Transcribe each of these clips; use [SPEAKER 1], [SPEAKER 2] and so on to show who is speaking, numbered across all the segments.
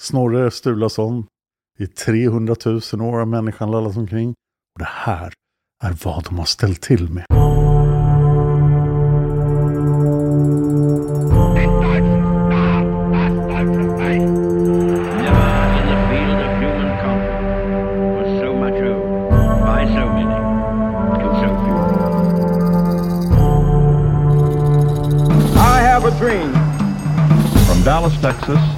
[SPEAKER 1] Snorre Sturlason. I 300 000 år har människan lallat omkring. Och det här är vad de har ställt till med.
[SPEAKER 2] Dallas, Texas,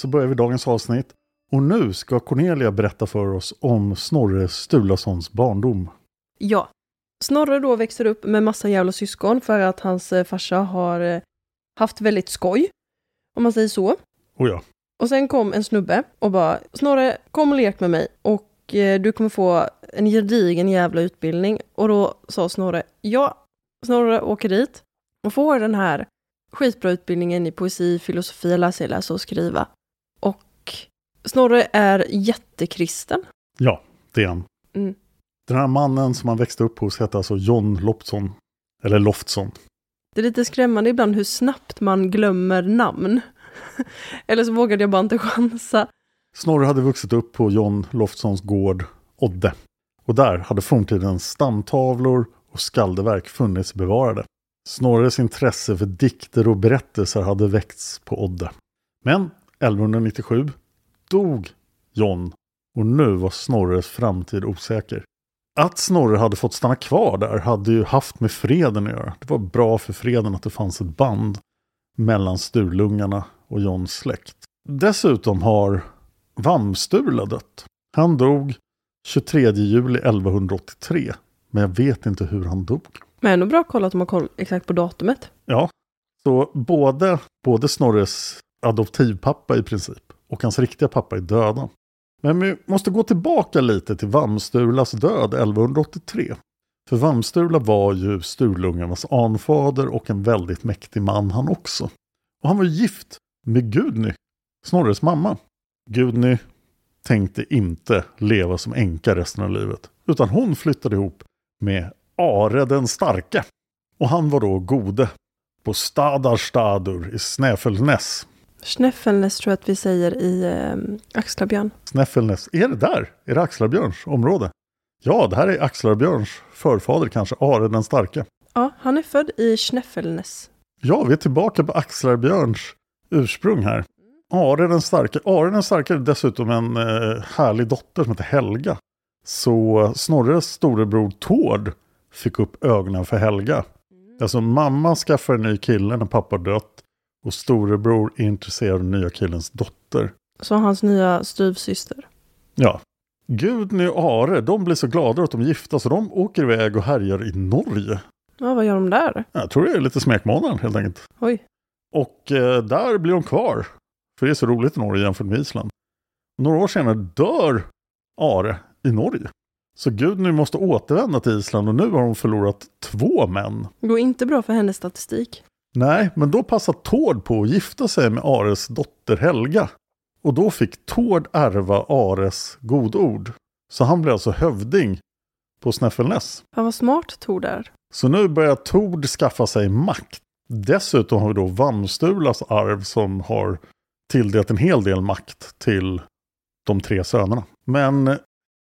[SPEAKER 1] så börjar vi dagens avsnitt. Och nu ska Cornelia berätta för oss om Snorre Sturlasons barndom.
[SPEAKER 3] Ja. Snorre då växer upp med massa jävla syskon för att hans eh, farsa har eh, haft väldigt skoj. Om man säger så.
[SPEAKER 1] Och ja,
[SPEAKER 3] Och sen kom en snubbe och bara Snorre, kom och lek med mig och eh, du kommer få en gedigen jävla utbildning. Och då sa Snorre, ja, Snorre åker dit och får den här skitbra utbildningen i poesi, filosofi, läsa, läsa och skriva. Snorre är jättekristen.
[SPEAKER 1] ja, det är han.
[SPEAKER 3] Mm.
[SPEAKER 1] Den här mannen som han växte upp hos hette alltså John Lopson. Eller Loftsson.
[SPEAKER 3] Det är lite skrämmande ibland hur snabbt man glömmer namn. Eller så vågade jag bara inte chansa.
[SPEAKER 1] Snorre hade vuxit upp på John Loftssons gård Odde. Och där hade forntidens stamtavlor och skaldeverk funnits bevarade. Snorres intresse för dikter och berättelser hade väckts på Odde. Men 1197 dog John och nu var Snorres framtid osäker. Att Snorre hade fått stanna kvar där hade ju haft med freden att göra. Det var bra för freden att det fanns ett band mellan Sturlungarna och Johns släkt. Dessutom har Vamsturla dött. Han dog 23 juli 1183. Men jag vet inte hur han dog.
[SPEAKER 3] Men ändå bra koll att de har koll exakt på datumet.
[SPEAKER 1] Ja, så både, både Snorres adoptivpappa i princip och hans riktiga pappa är döda. Men vi måste gå tillbaka lite till Vamstulas död 1183. För Vamstula var ju Sturlungarnas anfader och en väldigt mäktig man han också. Och han var gift med Gudny, Snorres mamma. Gudny tänkte inte leva som änka resten av livet. Utan hon flyttade ihop med Are den starke. Och han var då gode på Stadarstadur i Snäfellnäs.
[SPEAKER 3] Snäffelnäs tror jag att vi säger i eh, Axlabjörn.
[SPEAKER 1] Snäfellnäs, är det där? Är det Axlarbjörns område? Ja, det här är Axlarbjörns förfader kanske, Are den starke.
[SPEAKER 3] Ja, han är född i Snäffelnäs.
[SPEAKER 1] Ja, vi är tillbaka på Axlarbjörns ursprung här. Are den starke. Are den starke är dessutom en eh, härlig dotter som heter Helga. Så Snorres storebror Tord fick upp ögonen för Helga. Alltså mamma skaffar en ny kille när pappa dött. Och storebror är intresserad av nya killens dotter.
[SPEAKER 3] Så hans nya styvsyster.
[SPEAKER 1] Ja. Gudny och Are, de blir så glada att de gifta så de åker iväg och härjar i Norge.
[SPEAKER 3] Ja, vad gör de där?
[SPEAKER 1] Jag tror det är lite smekmånad helt enkelt.
[SPEAKER 3] Oj.
[SPEAKER 1] Och eh, där blir de kvar. För det är så roligt i Norge jämfört med Island. Några år senare dör Are i Norge. Så Gudny måste återvända till Island och nu har hon förlorat två män.
[SPEAKER 3] Det går inte bra för hennes statistik.
[SPEAKER 1] Nej, men då passade Tord på att gifta sig med Ares dotter Helga. Och då fick Tord ärva Ares godord. Så han blev alltså hövding på Snäffelnäs.
[SPEAKER 3] Fan vad smart Tor där.
[SPEAKER 1] Så nu börjar Tord skaffa sig makt. Dessutom har vi då Vamstulas arv som har tilldelat en hel del makt till de tre sönerna. Men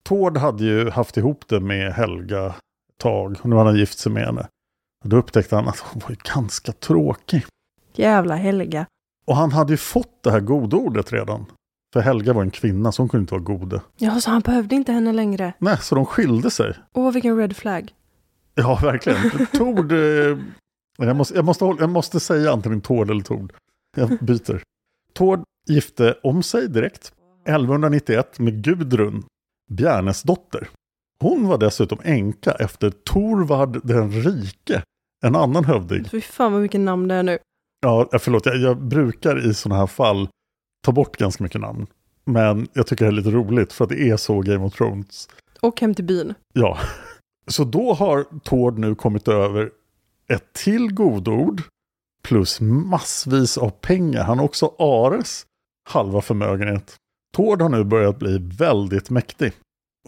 [SPEAKER 1] Tord hade ju haft ihop det med Helga ett tag. Nu hade han gift sig med henne. Och då upptäckte han att hon var ju ganska tråkig.
[SPEAKER 3] Jävla Helga.
[SPEAKER 1] Och han hade ju fått det här godordet redan. För Helga var en kvinna så hon kunde inte vara gode.
[SPEAKER 3] Ja, så han behövde inte henne längre.
[SPEAKER 1] Nej, så de skilde sig.
[SPEAKER 3] Åh, vilken red flag.
[SPEAKER 1] Ja, verkligen. Tord... Eh, jag, måste, jag, måste, jag måste säga antingen Tord eller Tord. Jag byter. Tord gifte om sig direkt 1191 med Gudrun, Bjärnes dotter. Hon var dessutom änka efter Torvard den rike, en annan hövding.
[SPEAKER 3] Fy fan vad mycket namn det är nu.
[SPEAKER 1] Ja, eh, förlåt, jag, jag brukar i sådana här fall ta bort ganska mycket namn. Men jag tycker det är lite roligt för att det är så Game of Thrones.
[SPEAKER 3] Och Hem till byn.
[SPEAKER 1] Ja, så då har Tord nu kommit över ett till godord plus massvis av pengar. Han har också Ares halva förmögenhet. Tord har nu börjat bli väldigt mäktig.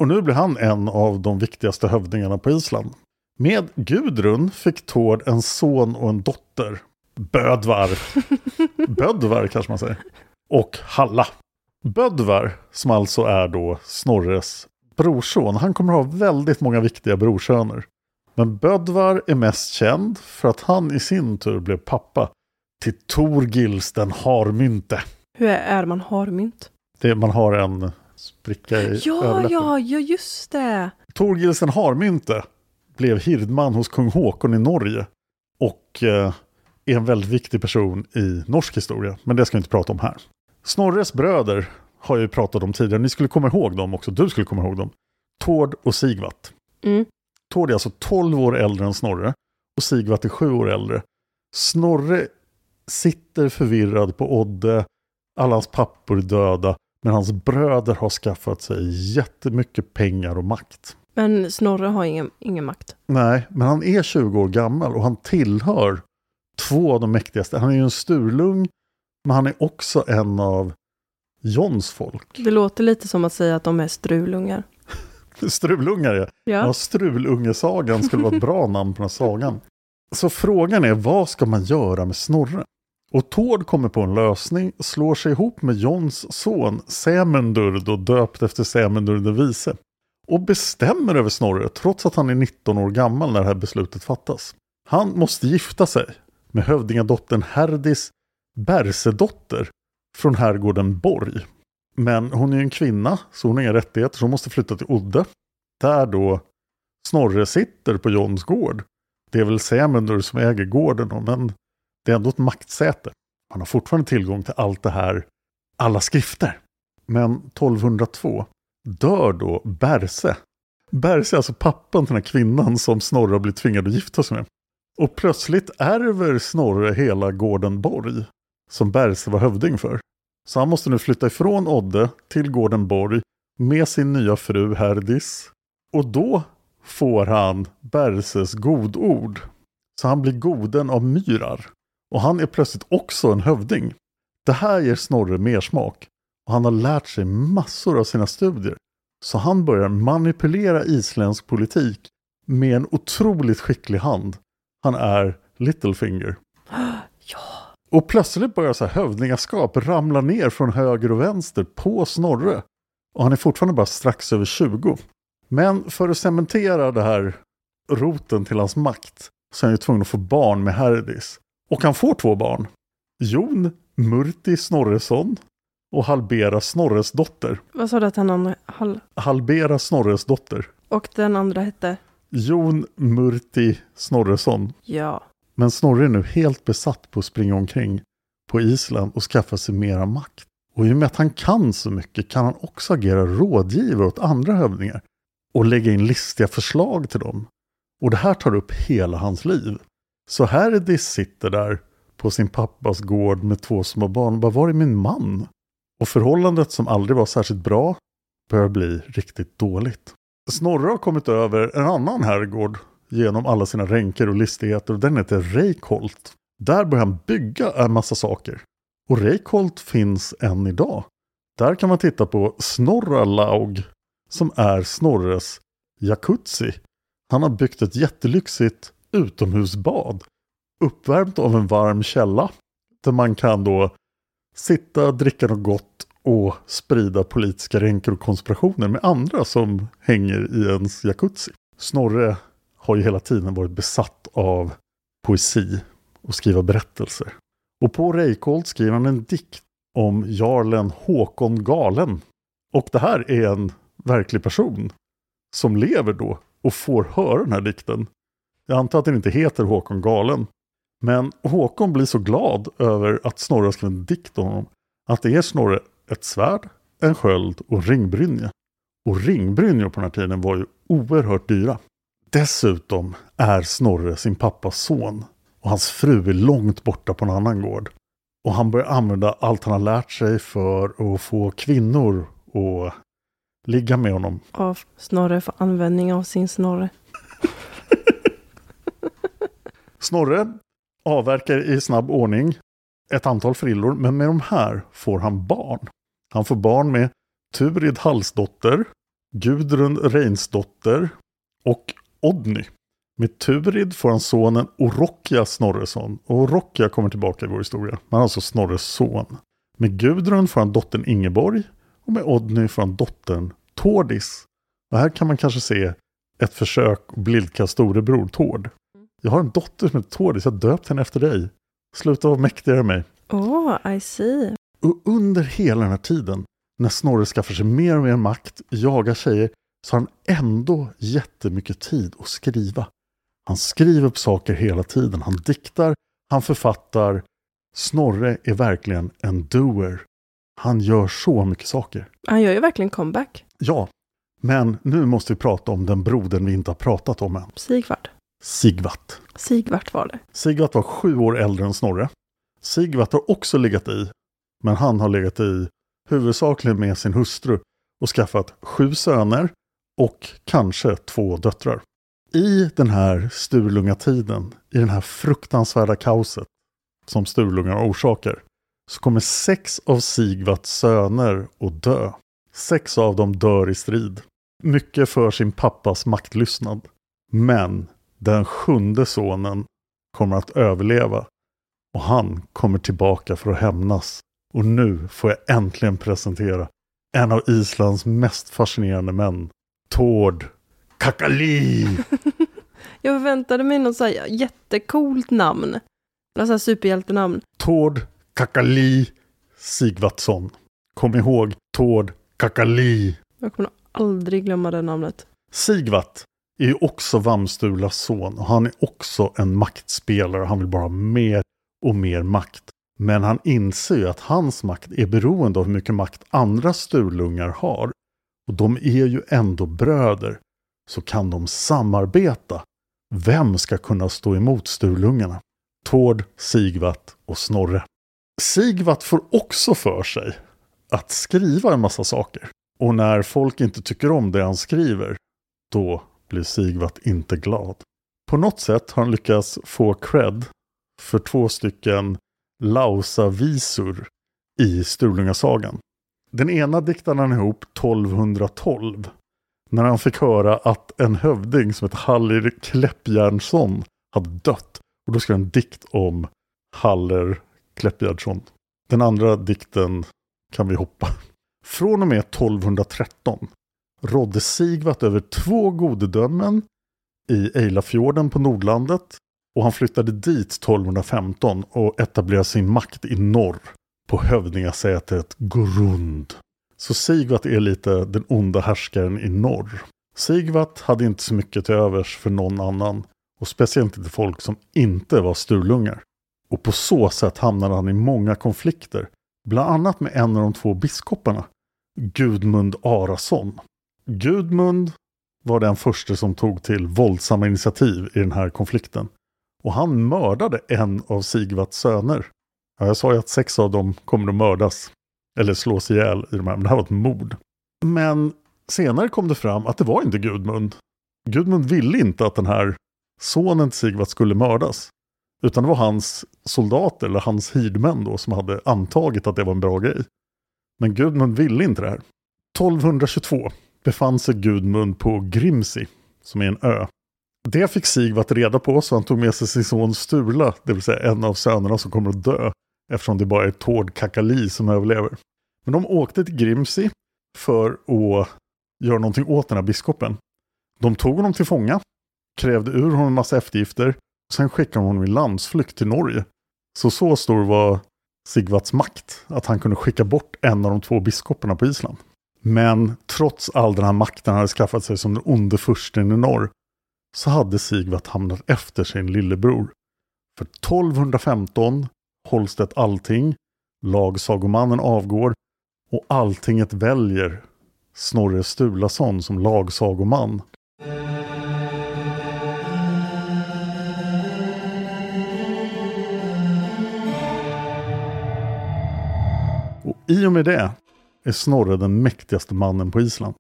[SPEAKER 1] Och nu blir han en av de viktigaste hövdingarna på Island. Med Gudrun fick Tord en son och en dotter. Bödvar. Bödvar kanske man säger. Och Halla. Bödvar, som alltså är då Snorres brorson, han kommer ha väldigt många viktiga brorsöner. Men Bödvar är mest känd för att han i sin tur blev pappa till Torgils den harmynte.
[SPEAKER 3] Hur är man harmynt?
[SPEAKER 1] Det, man har en spricka i
[SPEAKER 3] Ja,
[SPEAKER 1] överläppen.
[SPEAKER 3] ja, ja, just det.
[SPEAKER 1] Torgils den harmynte blev hirdman hos kung Håkon i Norge. Och eh, är en väldigt viktig person i norsk historia. Men det ska vi inte prata om här. Snorres bröder har jag ju pratat om tidigare. Ni skulle komma ihåg dem också. Du skulle komma ihåg dem. Tord och Sigvat.
[SPEAKER 3] Mm.
[SPEAKER 1] Tord är alltså 12 år äldre än Snorre. Och Sigvat är 7 år äldre. Snorre sitter förvirrad på Odde. Alla hans pappor är döda. Men hans bröder har skaffat sig jättemycket pengar och makt.
[SPEAKER 3] Men Snorre har ingen, ingen makt.
[SPEAKER 1] Nej, men han är 20 år gammal och han tillhör två av de mäktigaste. Han är ju en Sturlung, men han är också en av Johns folk.
[SPEAKER 3] Det låter lite som att säga att de är strulungar.
[SPEAKER 1] Strulungar ja.
[SPEAKER 3] Ja.
[SPEAKER 1] Ja, Strulungesagan skulle vara ett bra namn på den här sagan. Så frågan är, vad ska man göra med Snorre? Och Tord kommer på en lösning, slår sig ihop med Johns son Sämundur, då döpt efter Sämundur den vise. Och bestämmer över Snorre, trots att han är 19 år gammal när det här beslutet fattas. Han måste gifta sig med hövdingadottern Herdis Bersedotter från herrgården Borg. Men hon är ju en kvinna, så hon har inga rättigheter, så hon måste flytta till Odde. Där då Snorre sitter på Johns gård. Det är väl Sämundur som äger gården, då, men det är ändå ett maktsäte. Han har fortfarande tillgång till allt det här, alla skrifter. Men 1202 dör då Berse. Berse är alltså pappan till den här kvinnan som Snorre har blivit tvingad att gifta sig med. Och plötsligt ärver Snorre hela gården Borg, som Berse var hövding för. Så han måste nu flytta ifrån Odde till gården Borg med sin nya fru Herdis. Och då får han Berses godord. Så han blir goden av Myrar. Och han är plötsligt också en hövding. Det här ger Snorre mer smak. Och han har lärt sig massor av sina studier. Så han börjar manipulera isländsk politik med en otroligt skicklig hand. Han är Littlefinger. Och plötsligt börjar så här hövdingaskap ramla ner från höger och vänster på Snorre. Och han är fortfarande bara strax över 20. Men för att cementera det här roten till hans makt så är han ju tvungen att få barn med Herdis. Och han får två barn. Jon Murti Snorresson och Halbera Snorres dotter.
[SPEAKER 3] Vad sa du att han andra... Hall...
[SPEAKER 1] Halbera Snorres dotter.
[SPEAKER 3] Och den andra hette?
[SPEAKER 1] Jon Murti Snorresson.
[SPEAKER 3] Ja.
[SPEAKER 1] Men Snorre är nu helt besatt på att springa omkring på Island och skaffa sig mera makt. Och i och med att han kan så mycket kan han också agera rådgivare åt andra hövdingar och lägga in listiga förslag till dem. Och det här tar upp hela hans liv. Så Herdis sitter där på sin pappas gård med två små barn och bara, var är min man? Och förhållandet som aldrig var särskilt bra börjar bli riktigt dåligt. Snorre har kommit över en annan herrgård genom alla sina ränker och listigheter och den heter Reykholt. Där börjar han bygga en massa saker. Och Reykholt finns än idag. Där kan man titta på Snorralaug som är Snorres jacuzzi. Han har byggt ett jättelyxigt utomhusbad uppvärmt av en varm källa där man kan då sitta, dricka något gott och sprida politiska ränker och konspirationer med andra som hänger i ens jacuzzi. Snorre har ju hela tiden varit besatt av poesi och skriva berättelser. Och på Reykjold skriver han en dikt om jarlen Håkon Galen. Och det här är en verklig person som lever då och får höra den här dikten. Jag antar att den inte heter Håkon Galen. Men Håkon blir så glad över att Snorre har skrivit en dikt om honom att det ger Snorre ett svärd, en sköld och ringbrynja. Och ringbrynjor på den här tiden var ju oerhört dyra. Dessutom är Snorre sin pappas son och hans fru är långt borta på en annan gård. Och han börjar använda allt han har lärt sig för att få kvinnor att ligga med honom.
[SPEAKER 3] Av Snorre för användning av sin Snorre.
[SPEAKER 1] Snorre avverkar i snabb ordning ett antal frillor, men med de här får han barn. Han får barn med Turid Hallsdotter, Gudrun Reinsdotter och Odny. Med Turid får han sonen Orokia Snorresson. Och Orokia kommer tillbaka i vår historia. Han är alltså Snorres son. Med Gudrun får han dottern Ingeborg. Och med Odny får han dottern Tordis. Och här kan man kanske se ett försök att blidka storebror Tord. Jag har en dotter som heter Tordis, jag har döpt henne efter dig. Sluta vara mäktigare än mig.
[SPEAKER 3] Oh, I see.
[SPEAKER 1] Och under hela den här tiden, när Snorre skaffar sig mer och mer makt, jagar tjejer, så har han ändå jättemycket tid att skriva. Han skriver upp saker hela tiden, han diktar, han författar. Snorre är verkligen en doer. Han gör så mycket saker.
[SPEAKER 3] Han gör ju verkligen comeback.
[SPEAKER 1] Ja, men nu måste vi prata om den brodern vi inte har pratat om än.
[SPEAKER 3] Sigvard.
[SPEAKER 1] Sigvat.
[SPEAKER 3] Sigvart var det.
[SPEAKER 1] Sigvat var sju år äldre än Snorre. Sigvat har också legat i, men han har legat i huvudsakligen med sin hustru och skaffat sju söner och kanske två döttrar. I den här Sturlungatiden, i den här fruktansvärda kaoset som Sturlungar orsakar, så kommer sex av Sigvats söner att dö. Sex av dem dör i strid. Mycket för sin pappas maktlystnad. Men den sjunde sonen kommer att överleva och han kommer tillbaka för att hämnas. Och nu får jag äntligen presentera en av Islands mest fascinerande män. Tord Kakali!
[SPEAKER 3] jag förväntade mig något så här jättecoolt namn. Något så här superhjältenamn.
[SPEAKER 1] Tord Kakali Sigvatsson. Kom ihåg Tord Kakali.
[SPEAKER 3] Jag kommer aldrig glömma det namnet.
[SPEAKER 1] Sigvat är ju också Vamstulas son och han är också en maktspelare. Han vill bara ha mer och mer makt. Men han inser ju att hans makt är beroende av hur mycket makt andra Sturlungar har. Och de är ju ändå bröder. Så kan de samarbeta. Vem ska kunna stå emot Sturlungarna? Tord, Sigvat och Snorre. Sigvat får också för sig att skriva en massa saker. Och när folk inte tycker om det han skriver, då blir Sigvart inte glad. På något sätt har han lyckats få cred för två stycken Lausa-visor i Sturlungasagan. Den ena diktade han ihop 1212 när han fick höra att en hövding som hette Hallir Kleppjärnsson hade dött. Och då skrev han en dikt om Haller Kleppjärnsson. Den andra dikten kan vi hoppa. Från och med 1213 rådde Sigvat över två godedömen i Eilafjorden på Nordlandet och han flyttade dit 1215 och etablerade sin makt i norr på hövdingasätet Gorund. Så Sigvat är lite den onda härskaren i norr. Sigvat hade inte så mycket till övers för någon annan och speciellt inte folk som inte var Sturlungar. Och på så sätt hamnade han i många konflikter, bland annat med en av de två biskoparna, Gudmund Arason. Gudmund var den första som tog till våldsamma initiativ i den här konflikten. Och han mördade en av Sigvats söner. Ja, jag sa ju att sex av dem kommer att mördas. Eller slås ihjäl i de här, men det här var ett mord. Men senare kom det fram att det var inte Gudmund. Gudmund ville inte att den här sonen till Sigvat skulle mördas. Utan det var hans soldater, eller hans hirdmän då, som hade antagit att det var en bra grej. Men Gudmund ville inte det här. 1222 befann sig Gudmund på Grimsi, som är en ö. Det fick Sigvard reda på så han tog med sig sin son Sturla, det vill säga en av sönerna som kommer att dö, eftersom det bara är Tord Kakali som överlever. Men de åkte till Grimsi för att göra någonting åt den här biskopen. De tog honom till fånga, krävde ur honom en massa eftergifter, och sen skickade de honom i landsflykt till Norge. Så så stor var Sigvards makt, att han kunde skicka bort en av de två biskoparna på Island. Men trots all den här makten han hade skaffat sig som den onde fursten i norr, så hade Sigvard hamnat efter sin lillebror. För 1215 hålls det ett allting, lagsagomannen avgår och alltinget väljer Snorre Sturlason som lagsagoman. Och i och med det är Snorre den mäktigaste mannen på Island.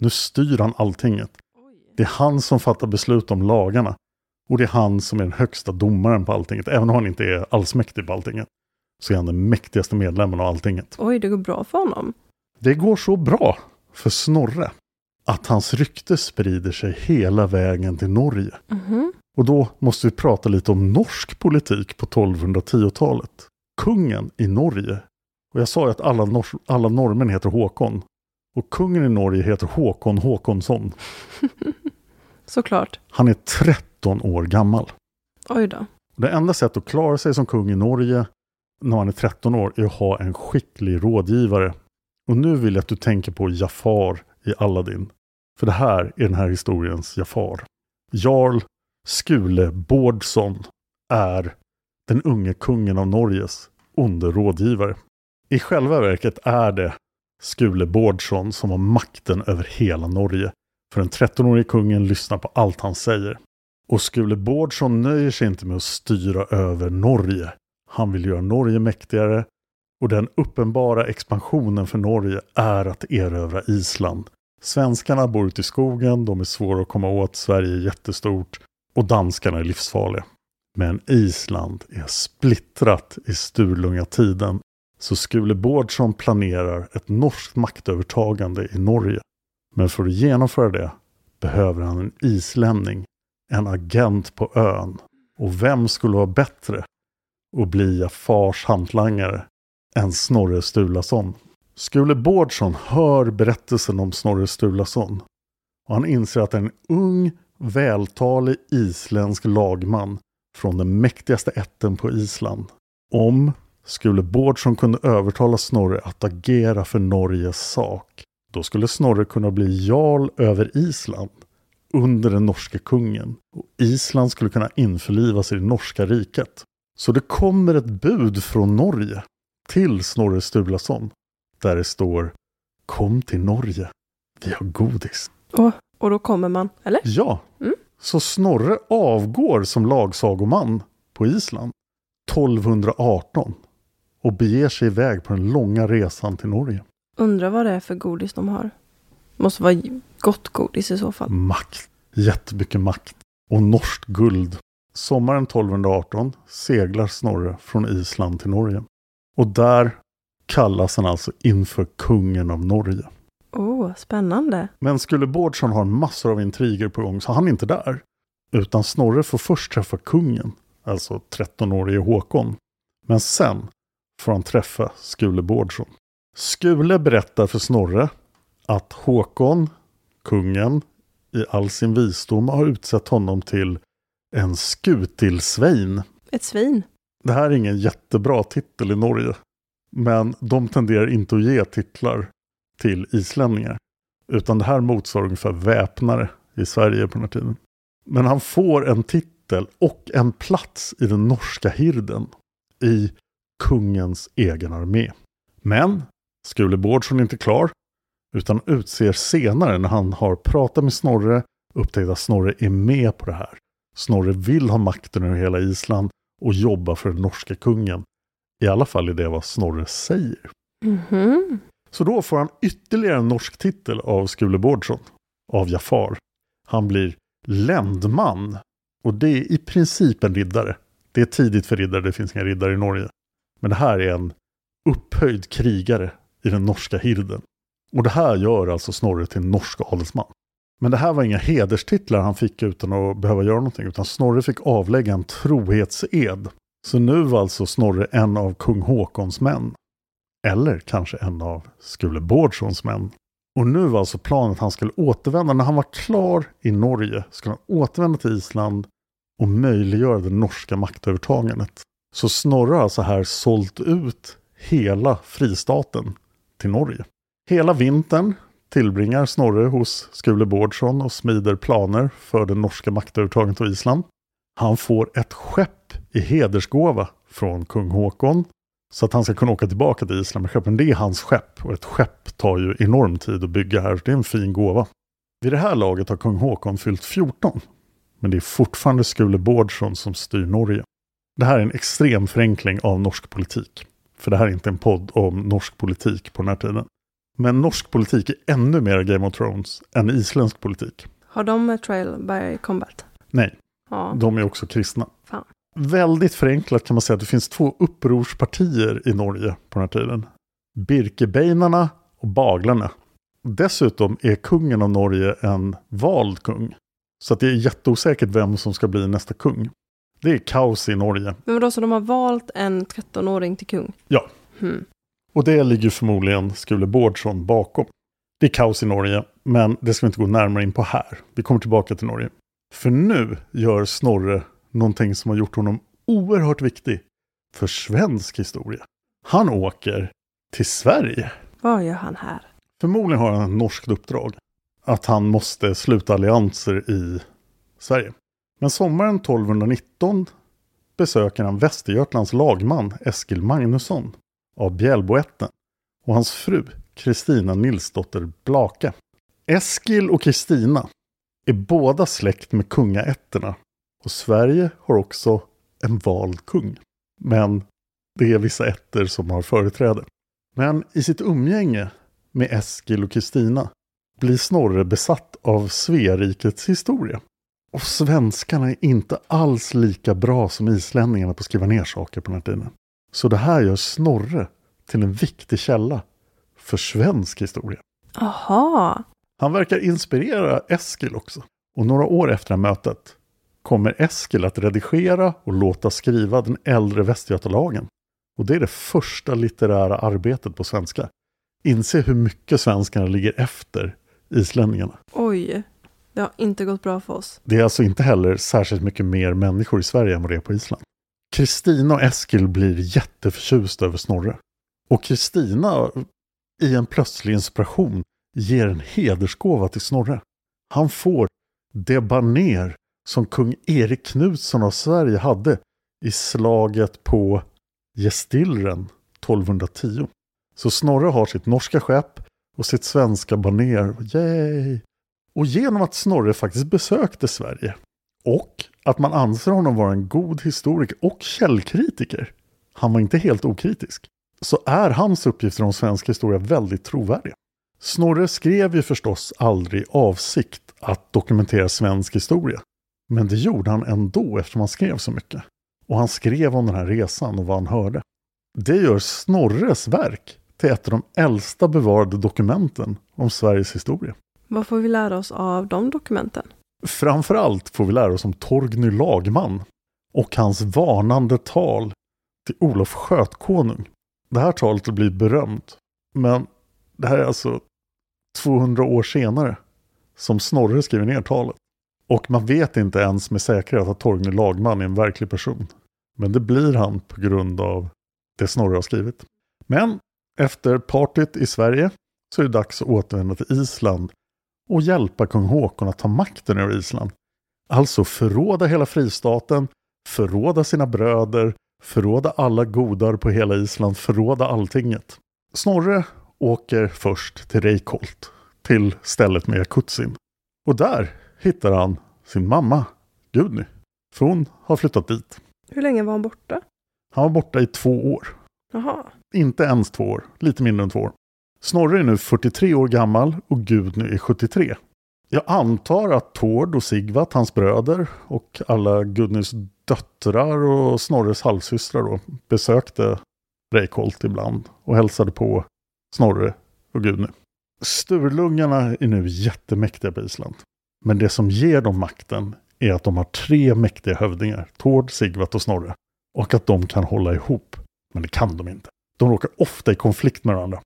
[SPEAKER 1] Nu styr han alltinget. Det är han som fattar beslut om lagarna. Och det är han som är den högsta domaren på alltinget. Även om han inte är allsmäktig på alltinget. Så är han den mäktigaste medlemmen av alltinget.
[SPEAKER 3] Oj, det går bra för honom.
[SPEAKER 1] Det går så bra för Snorre att hans rykte sprider sig hela vägen till Norge.
[SPEAKER 3] Mhm.
[SPEAKER 1] Och då måste vi prata lite om norsk politik på 1210-talet. Kungen i Norge, och jag sa ju att alla, nor- alla norrmän heter Håkon. Och kungen i Norge heter Håkon Håkonsson.
[SPEAKER 3] Såklart.
[SPEAKER 1] Han är 13 år gammal.
[SPEAKER 3] Oj då.
[SPEAKER 1] Det enda sättet att klara sig som kung i Norge när man är 13 år är att ha en skicklig rådgivare. Och nu vill jag att du tänker på Jafar i Aladdin. För det här är den här historiens Jafar. Jarl Skule Bårdsson är den unge kungen av Norges onde rådgivare. I själva verket är det Skule Bårdsson som har makten över hela Norge. För den 13-årige kungen lyssnar på allt han säger. Och Skule Bårdsson nöjer sig inte med att styra över Norge. Han vill göra Norge mäktigare och den uppenbara expansionen för Norge är att erövra Island. Svenskarna bor ute i skogen, de är svåra att komma åt, Sverige är jättestort och danskarna är livsfarliga. Men Island är splittrat i Sturlunga-tiden så Skule Bårdsson planerar ett norskt maktövertagande i Norge. Men för att genomföra det behöver han en islänning, en agent på ön. Och vem skulle vara bättre att bli Jafars hantlangare än Snorre Sturlason? Skule Bårdsson hör berättelsen om Snorre Sturlason och han inser att en ung, vältalig isländsk lagman från den mäktigaste ätten på Island. Om skulle Bårdsson kunde övertala Snorre att agera för Norges sak, då skulle Snorre kunna bli jarl över Island under den norske kungen och Island skulle kunna införlivas i det norska riket. Så det kommer ett bud från Norge till Snorre Sturlason där det står Kom till Norge, vi har godis.
[SPEAKER 3] Och, och då kommer man, eller?
[SPEAKER 1] Ja,
[SPEAKER 3] Mm.
[SPEAKER 1] så Snorre avgår som lagsagoman på Island 1218 och beger sig iväg på den långa resan till Norge.
[SPEAKER 3] Undrar vad det är för godis de har. Måste vara gott godis i så fall.
[SPEAKER 1] Makt, jättemycket makt och norskt guld. Sommaren 1218 seglar Snorre från Island till Norge. Och där kallas han alltså inför kungen av Norge.
[SPEAKER 3] Oh, spännande.
[SPEAKER 1] Men skulle Bårdsson ha massor av intriger på gång så är han inte där. Utan Snorre får först träffa kungen, alltså 13-årige Håkon. Men sen får han träffa Skule Bårdsson. Skule berättar för Snorre att Håkon, kungen, i all sin visdom har utsett honom till en skutilsvein.
[SPEAKER 3] Ett svin.
[SPEAKER 1] Det här är ingen jättebra titel i Norge. Men de tenderar inte att ge titlar till islänningar. Utan det här motsvarar ungefär väpnare i Sverige på den här tiden. Men han får en titel och en plats i den norska hirden i kungens egen armé. Men Skule Bårdsson är inte klar utan utser senare när han har pratat med Snorre upptäckt att Snorre är med på det här. Snorre vill ha makten över hela Island och jobba för den norska kungen. I alla fall är det vad Snorre säger.
[SPEAKER 3] Mhm.
[SPEAKER 1] Så då får han ytterligare en norsk titel av Skule Bårdsson, av Jafar. Han blir ländman och det är i princip en riddare. Det är tidigt för riddare, det finns inga riddare i Norge. Men det här är en upphöjd krigare i den norska hirden. Och det här gör alltså Snorre till en norsk adelsman. Men det här var inga hederstitlar han fick utan att behöva göra någonting, utan Snorre fick avlägga en trohetsed. Så nu var alltså Snorre en av kung Håkons män. Eller kanske en av Skule Bårdssons män. Och nu var alltså planen att han skulle återvända. När han var klar i Norge skulle han återvända till Island och möjliggöra det norska maktövertagandet. Så Snorre har alltså här sålt ut hela fristaten till Norge. Hela vintern tillbringar Snorre hos Skule Bårdsson och smider planer för det norska maktövertagandet av Island. Han får ett skepp i hedersgåva från kung Håkon så att han ska kunna åka tillbaka till Island med skeppen. Det är hans skepp och ett skepp tar ju enorm tid att bygga här. Det är en fin gåva. Vid det här laget har kung Håkon fyllt 14. Men det är fortfarande Skule Bårdsson som styr Norge. Det här är en extrem förenkling av norsk politik. För det här är inte en podd om norsk politik på den här tiden. Men norsk politik är ännu mer Game of Thrones än isländsk politik.
[SPEAKER 3] Har de trial by combat?
[SPEAKER 1] Nej,
[SPEAKER 3] Ja.
[SPEAKER 1] de är också kristna.
[SPEAKER 3] Fan.
[SPEAKER 1] Väldigt förenklat kan man säga att det finns två upprorspartier i Norge på den här tiden. Birkebeinarna och baglarna. Dessutom är kungen av Norge en vald kung. Så att det är jätteosäkert vem som ska bli nästa kung. Det är kaos i Norge.
[SPEAKER 3] Men vadå, så de har valt en 13-åring till kung?
[SPEAKER 1] Ja,
[SPEAKER 3] Hmm.
[SPEAKER 1] och det ligger förmodligen Skule Bårdsson bakom. Det är kaos i Norge, men det ska vi inte gå närmare in på här. Vi kommer tillbaka till Norge. För nu gör Snorre någonting som har gjort honom oerhört viktig för svensk historia. Han åker till Sverige.
[SPEAKER 3] Vad gör han här?
[SPEAKER 1] Förmodligen har han ett norskt uppdrag. Att han måste sluta allianser i Sverige. Men sommaren 1219 besöker han Västergötlands lagman Eskil Magnusson av Bjälboätten och hans fru Kristina Nilsdotter Blake. Eskil och Kristina är båda släkt med kungaätterna och Sverige har också en vald kung. Men det är vissa ätter som har företräde. Men i sitt umgänge med Eskil och Kristina blir Snorre besatt av Sverikets historia. Och svenskarna är inte alls lika bra som islänningarna på att skriva ner saker på den här tiden. Så det här gör Snorre till en viktig källa för svensk historia.
[SPEAKER 3] Aha.
[SPEAKER 1] Han verkar inspirera Eskil också. Och några år efter mötet kommer Eskil att redigera och låta skriva den äldre Västgötalagen. Och det är det första litterära arbetet på svenska. Inse hur mycket svenskarna ligger efter islänningarna.
[SPEAKER 3] Oj. Det har inte gått bra för oss.
[SPEAKER 1] Det är alltså inte heller särskilt mycket mer människor i Sverige än vad det är på Island. Kristina och Eskil blir jätteförtjust över Snorre. Och Kristina, i en plötslig inspiration, ger en hedersgåva till Snorre. Han får det baner som kung Erik Knutsson av Sverige hade i slaget på Gestilren 1210. Så Snorre har sitt norska skepp och sitt svenska baner. Yay! Och genom att Snorre faktiskt besökte Sverige och att man anser honom vara en god historiker och källkritiker, han var inte helt okritisk, så är hans uppgifter om svensk historia väldigt trovärdiga. Snorre skrev ju förstås aldrig i avsikt att dokumentera svensk historia. Men det gjorde han ändå eftersom han skrev så mycket. Och han skrev om den här resan och vad han hörde. Det gör Snorres verk till ett av de äldsta bevarade dokumenten om Sveriges historia.
[SPEAKER 3] Vad får vi lära oss av de dokumenten?
[SPEAKER 1] Framförallt får vi lära oss om Torgny Lagman och hans varnande tal till Olof Skötkonung. Det här talet har blivit berömt, men det här är alltså 200 år senare som Snorre skriver ner talet. Och man vet inte ens med säkerhet att Torgny Lagman är en verklig person. Men det blir han på grund av det Snorre har skrivit. Men efter partyt i Sverige så är det dags att återvända till Island och hjälpa kung Håkon att ta makten över Island. Alltså förråda hela fristaten, förråda sina bröder, förråda alla godar på hela Island, förråda alltinget. Snorre åker först till Reykholt, till stället med Jakutsin. Och där hittar han sin mamma, Gudny. För hon har flyttat dit.
[SPEAKER 3] Hur länge var han borta?
[SPEAKER 1] Han var borta i två år.
[SPEAKER 3] Jaha.
[SPEAKER 1] Inte ens två år, lite mindre än två år. Snorre är nu 43 år gammal och Gudny är 73. Jag antar att Tord och Sigvat, hans bröder och alla Gudnys döttrar och Snorres halvsystrar då besökte Reykholt ibland och hälsade på Snorre och Gudny. Sturlungarna är nu jättemäktiga på Island. Men det som ger dem makten är att de har tre mäktiga hövdingar, Tord, Sigvat och Snorre. Och att de kan hålla ihop. Men det kan de inte. De råkar ofta i konflikt med varandra.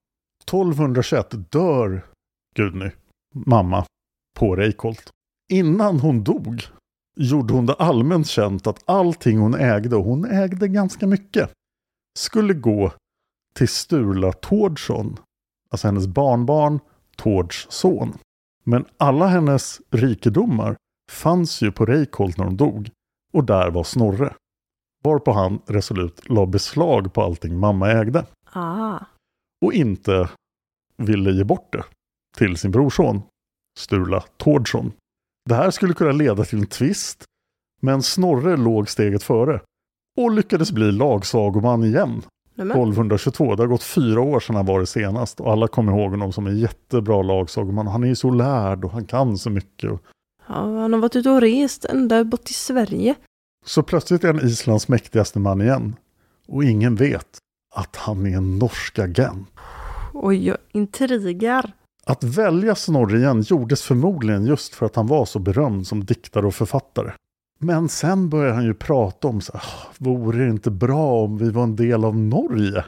[SPEAKER 1] 1221 dör Gudny, mamma, på Reykholt. Innan hon dog gjorde hon det allmänt känt att allting hon ägde, och hon ägde ganska mycket, skulle gå till Sturla Tårdsson, alltså hennes barnbarn Tårds son. Men alla hennes rikedomar fanns ju på Reykholt när hon dog och där var Snorre. Varpå han resolut la beslag på allting mamma ägde.
[SPEAKER 3] Ah.
[SPEAKER 1] Och inte ville ge bort det till sin brorson Sturla Tårdsson. Det här skulle kunna leda till en tvist, men Snorre låg steget före och lyckades bli lagsagoman igen.
[SPEAKER 3] Nämen.
[SPEAKER 1] 1222. Det har gått fyra år sedan han var det senast och alla kommer ihåg honom som en jättebra lagsagoman. Han är ju så lärd och han kan så mycket.
[SPEAKER 3] Ja, han har varit ute och rest ända bort till Sverige.
[SPEAKER 1] Så plötsligt är han Islands mäktigaste man igen. Och ingen vet att han är en norsk agent.
[SPEAKER 3] Oj, intriger.
[SPEAKER 1] Att välja Snorre igen gjordes förmodligen just för att han var så berömd som diktare och författare. Men sen började han ju prata om så här, "Ah, vore det inte bra om vi var en del av Norge?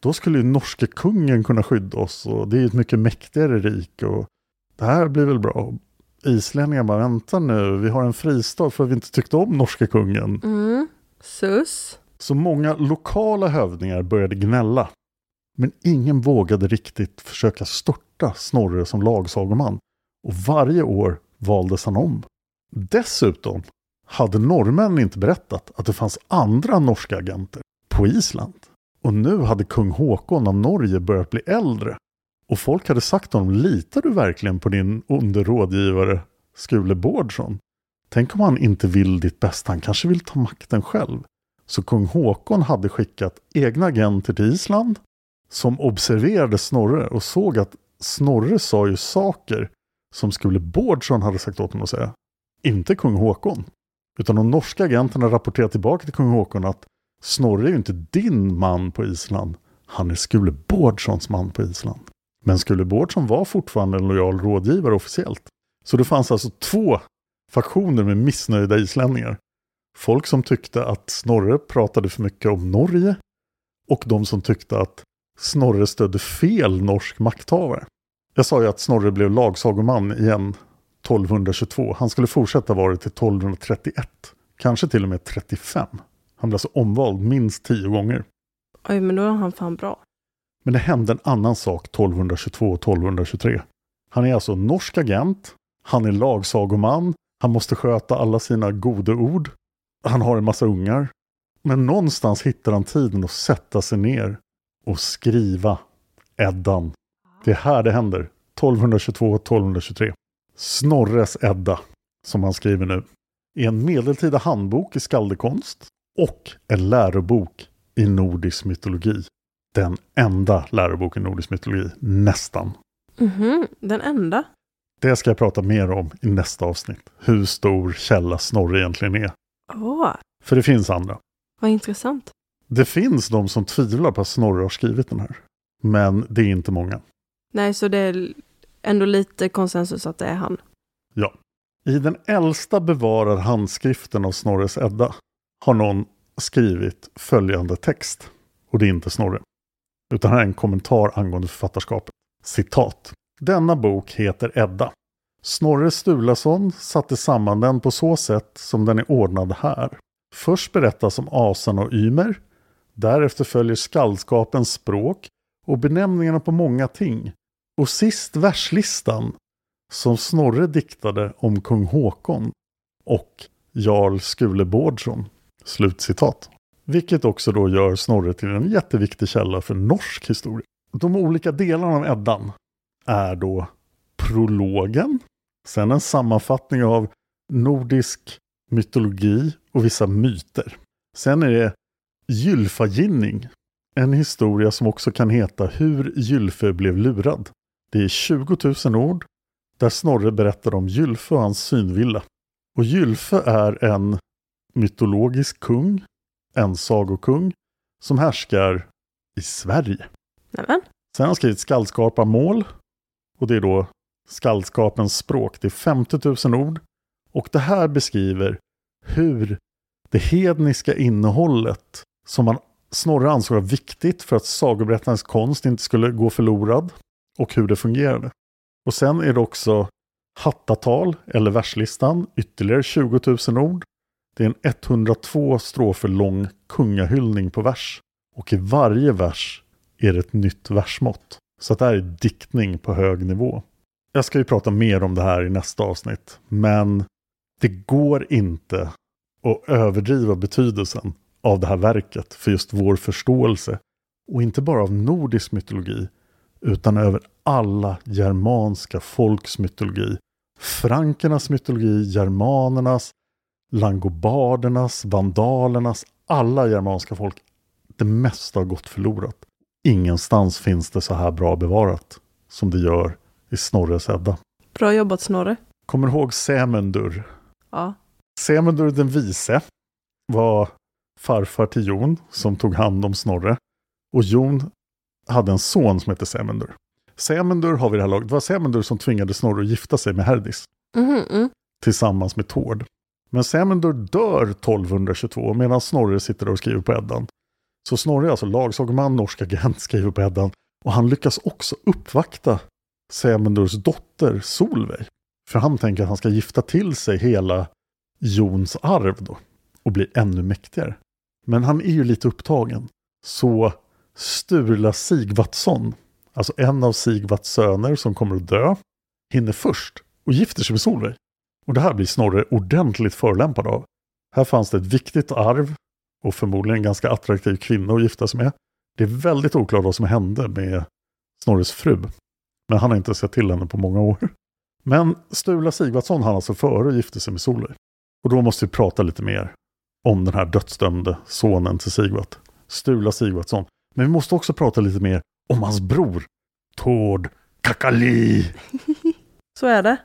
[SPEAKER 1] Då skulle ju norske kungen kunna skydda oss och det är ju ett mycket mäktigare rike och det här blir väl bra. Islänningar bara, vänta nu, vi har en fristad för att vi inte tyckte om norske kungen.
[SPEAKER 3] Mm. Sus.
[SPEAKER 1] Så många lokala hövdingar började gnälla. Men ingen vågade riktigt försöka störta Snorre som lagsagoman. Och varje år valdes han om. Dessutom hade norrmännen inte berättat att det fanns andra norska agenter på Island. Och nu hade kung Håkon av Norge börjat bli äldre. Och folk hade sagt honom, litar du verkligen på din onde rådgivare Skule Bårdsson? Tänk om han inte vill ditt bästa, han kanske vill ta makten själv. Så kung Håkon hade skickat egna agenter till Island som observerade Snorre och såg att Snorre sa ju saker som Skule Bårdsson hade sagt åt honom att säga. Inte kung Håkon. Utan de norska agenterna rapporterade tillbaka till kung Håkon att Snorre är ju inte din man på Island. Han är Skule Bårdssons man på Island. Men Skule Bårdsson var fortfarande en lojal rådgivare officiellt. Så det fanns alltså två faktioner med missnöjda islänningar. Folk som tyckte att Snorre pratade för mycket om Norge och de som tyckte att Snorre stödde fel norsk makthavare. Jag sa ju att Snorre blev lagsagoman igen 1222. Han skulle fortsätta vara det till 1231. Kanske till och med 35. Han blev alltså omvald minst tio gånger.
[SPEAKER 3] Oj, men då är han fan bra.
[SPEAKER 1] Men det hände en annan sak 1222 och 1223. Han är alltså norsk agent. Han är lagsagoman. Han måste sköta alla sina goda ord. Han har en massa ungar. Men någonstans hittar han tiden att sätta sig ner och skriva Eddan. Det är här det händer. 1222-1223. Snorres Edda, som han skriver nu, är en medeltida handbok i skaldekonst och en lärobok i nordisk mytologi. Den enda läroboken i nordisk mytologi, nästan.
[SPEAKER 3] Mhm, den enda.
[SPEAKER 1] Det ska jag prata mer om i nästa avsnitt. Hur stor källa Snorre egentligen är.
[SPEAKER 3] Åh,
[SPEAKER 1] För det finns andra.
[SPEAKER 3] vad intressant.
[SPEAKER 1] Det finns de som tvivlar på att Snorre har skrivit den här. Men det är inte många.
[SPEAKER 3] Nej, så det är ändå lite konsensus att det är han.
[SPEAKER 1] Ja. I den äldsta bevarade handskriften av Snorres Edda har någon skrivit följande text. Och det är inte Snorre. Utan här är en kommentar angående författarskapet. Citat. Denna bok heter Edda. Snorre Sturlason satte samman den på så sätt som den är ordnad här. Först berättas om asan och Ymer. Därefter följer skaldskapens språk och benämningarna på många ting. Och sist verslistan som Snorre diktade om kung Håkon och Jarl Skule Bårdsson. Slutcitat. Vilket också då gör Snorre till en jätteviktig källa för norsk historia. De olika delarna av Eddan är då prologen, sen en sammanfattning av nordisk mytologi och vissa myter. Sen är det Gylfaginning, en historia som också kan heta Hur Gylfe blev lurad. Det är 20 000 ord, där Snorre berättar om Gylfe och hans synvilla. Och Gylfe är en mytologisk kung, en sagokung, som härskar i Sverige.
[SPEAKER 3] Nämen.
[SPEAKER 1] Sen har han skrivit skaldskaparmål. Och det är då skaldskapens språk. Det är 50 000 ord. Och det här beskriver hur det hedniska innehållet som man Snorre ansåg var viktigt för att sagoberättarens konst inte skulle gå förlorad och hur det fungerade. Och sen är det också hattatal eller verslistan, ytterligare 20 000 ord. Det är en 102 strofer lång kungahyllning på vers. Och i varje vers är det ett nytt versmått. Så det här är diktning på hög nivå. Jag ska ju prata mer om det här i nästa avsnitt, men det går inte att överdriva betydelsen av det här verket för just vår förståelse. Och inte bara av nordisk mytologi, utan över alla germanska folks mytologi. Frankernas mytologi, germanernas, langobardernas, vandalernas, alla germanska folk. Det mesta har gått förlorat. Ingenstans finns det så här bra bevarat som det gör i Snorres Edda.
[SPEAKER 3] Bra jobbat Snorre.
[SPEAKER 1] Kommer du ihåg Sämundur?
[SPEAKER 3] Ja.
[SPEAKER 1] Sämundur den vise var farfar till Jon som tog hand om Snorre. Och Jon hade en son som hette Sämundur. Sämundur har vi det här laget. Det var Sämundur som tvingade Snorre att gifta sig med Herdis.
[SPEAKER 3] Mhm, mm.
[SPEAKER 1] Tillsammans med Tord. Men Sämundur dör 1222 medan Snorre sitter och skriver på Eddan. Så Snorre är alltså lagsagoman, norsk agent, skriver på Eddan. Och han lyckas också uppvakta Sämundurs dotter Solveig. För han tänker att han ska gifta till sig hela Jons arv då. Och bli ännu mäktigare. Men han är ju lite upptagen. Så Sturla Sigvatsson, alltså en av Sigvats söner som kommer att dö, hinner först och gifter sig med Solveig. Och det här blir Snorre ordentligt förlämpad av. Här fanns det ett viktigt arv och förmodligen en ganska attraktiv kvinna att gifta sig med. Det är väldigt oklart vad som hände med Snorres fru. Men han har inte sett till henne på många år. Men Stula Sigvardsson han alltså före och gifte sig med Solveig. Och då måste vi prata lite mer om den här dödsdömde sonen till Sigvard. Stula Sigvardsson. Men vi måste också prata lite mer om hans bror. Tord Kakali.
[SPEAKER 3] Så är det.